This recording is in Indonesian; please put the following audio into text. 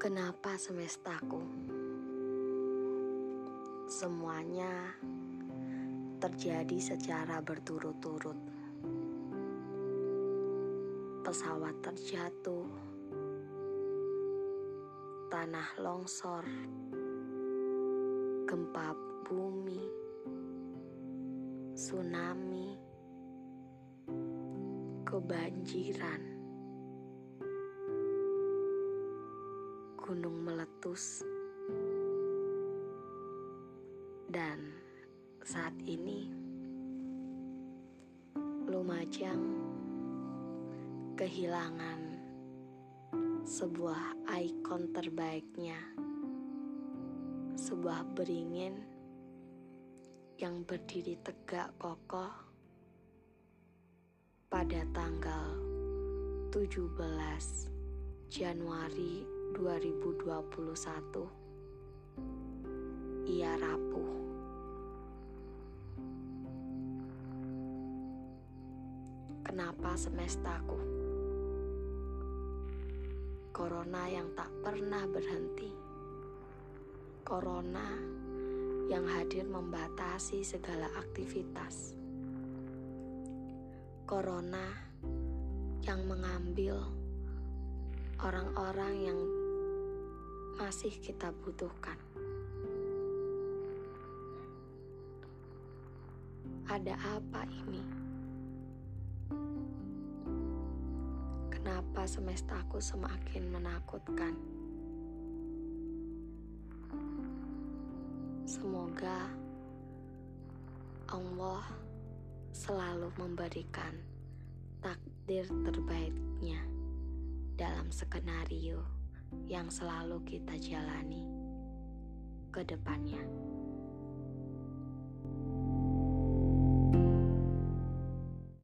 Kenapa semestaku? Semuanya terjadi secara berturut-turut. Pesawat terjatuh, tanah longsor, gempa bumi, tsunami, kebanjiran, gunung meletus, dan saat ini Lumajang kehilangan sebuah ikon terbaiknya, sebuah beringin yang berdiri tegak kokoh pada tanggal 17 Januari 2021 ia rapuh. Kenapa semestaku? Corona yang tak pernah berhenti. Corona yang hadir membatasi segala aktivitas. Corona yang mengambil orang-orang yang masih kita butuhkan. Ada apa ini? Kenapa semestaku semakin menakutkan? Semoga Allah selalu memberikan takdir terbaiknya dalam skenario yang selalu kita jalani ke depannya.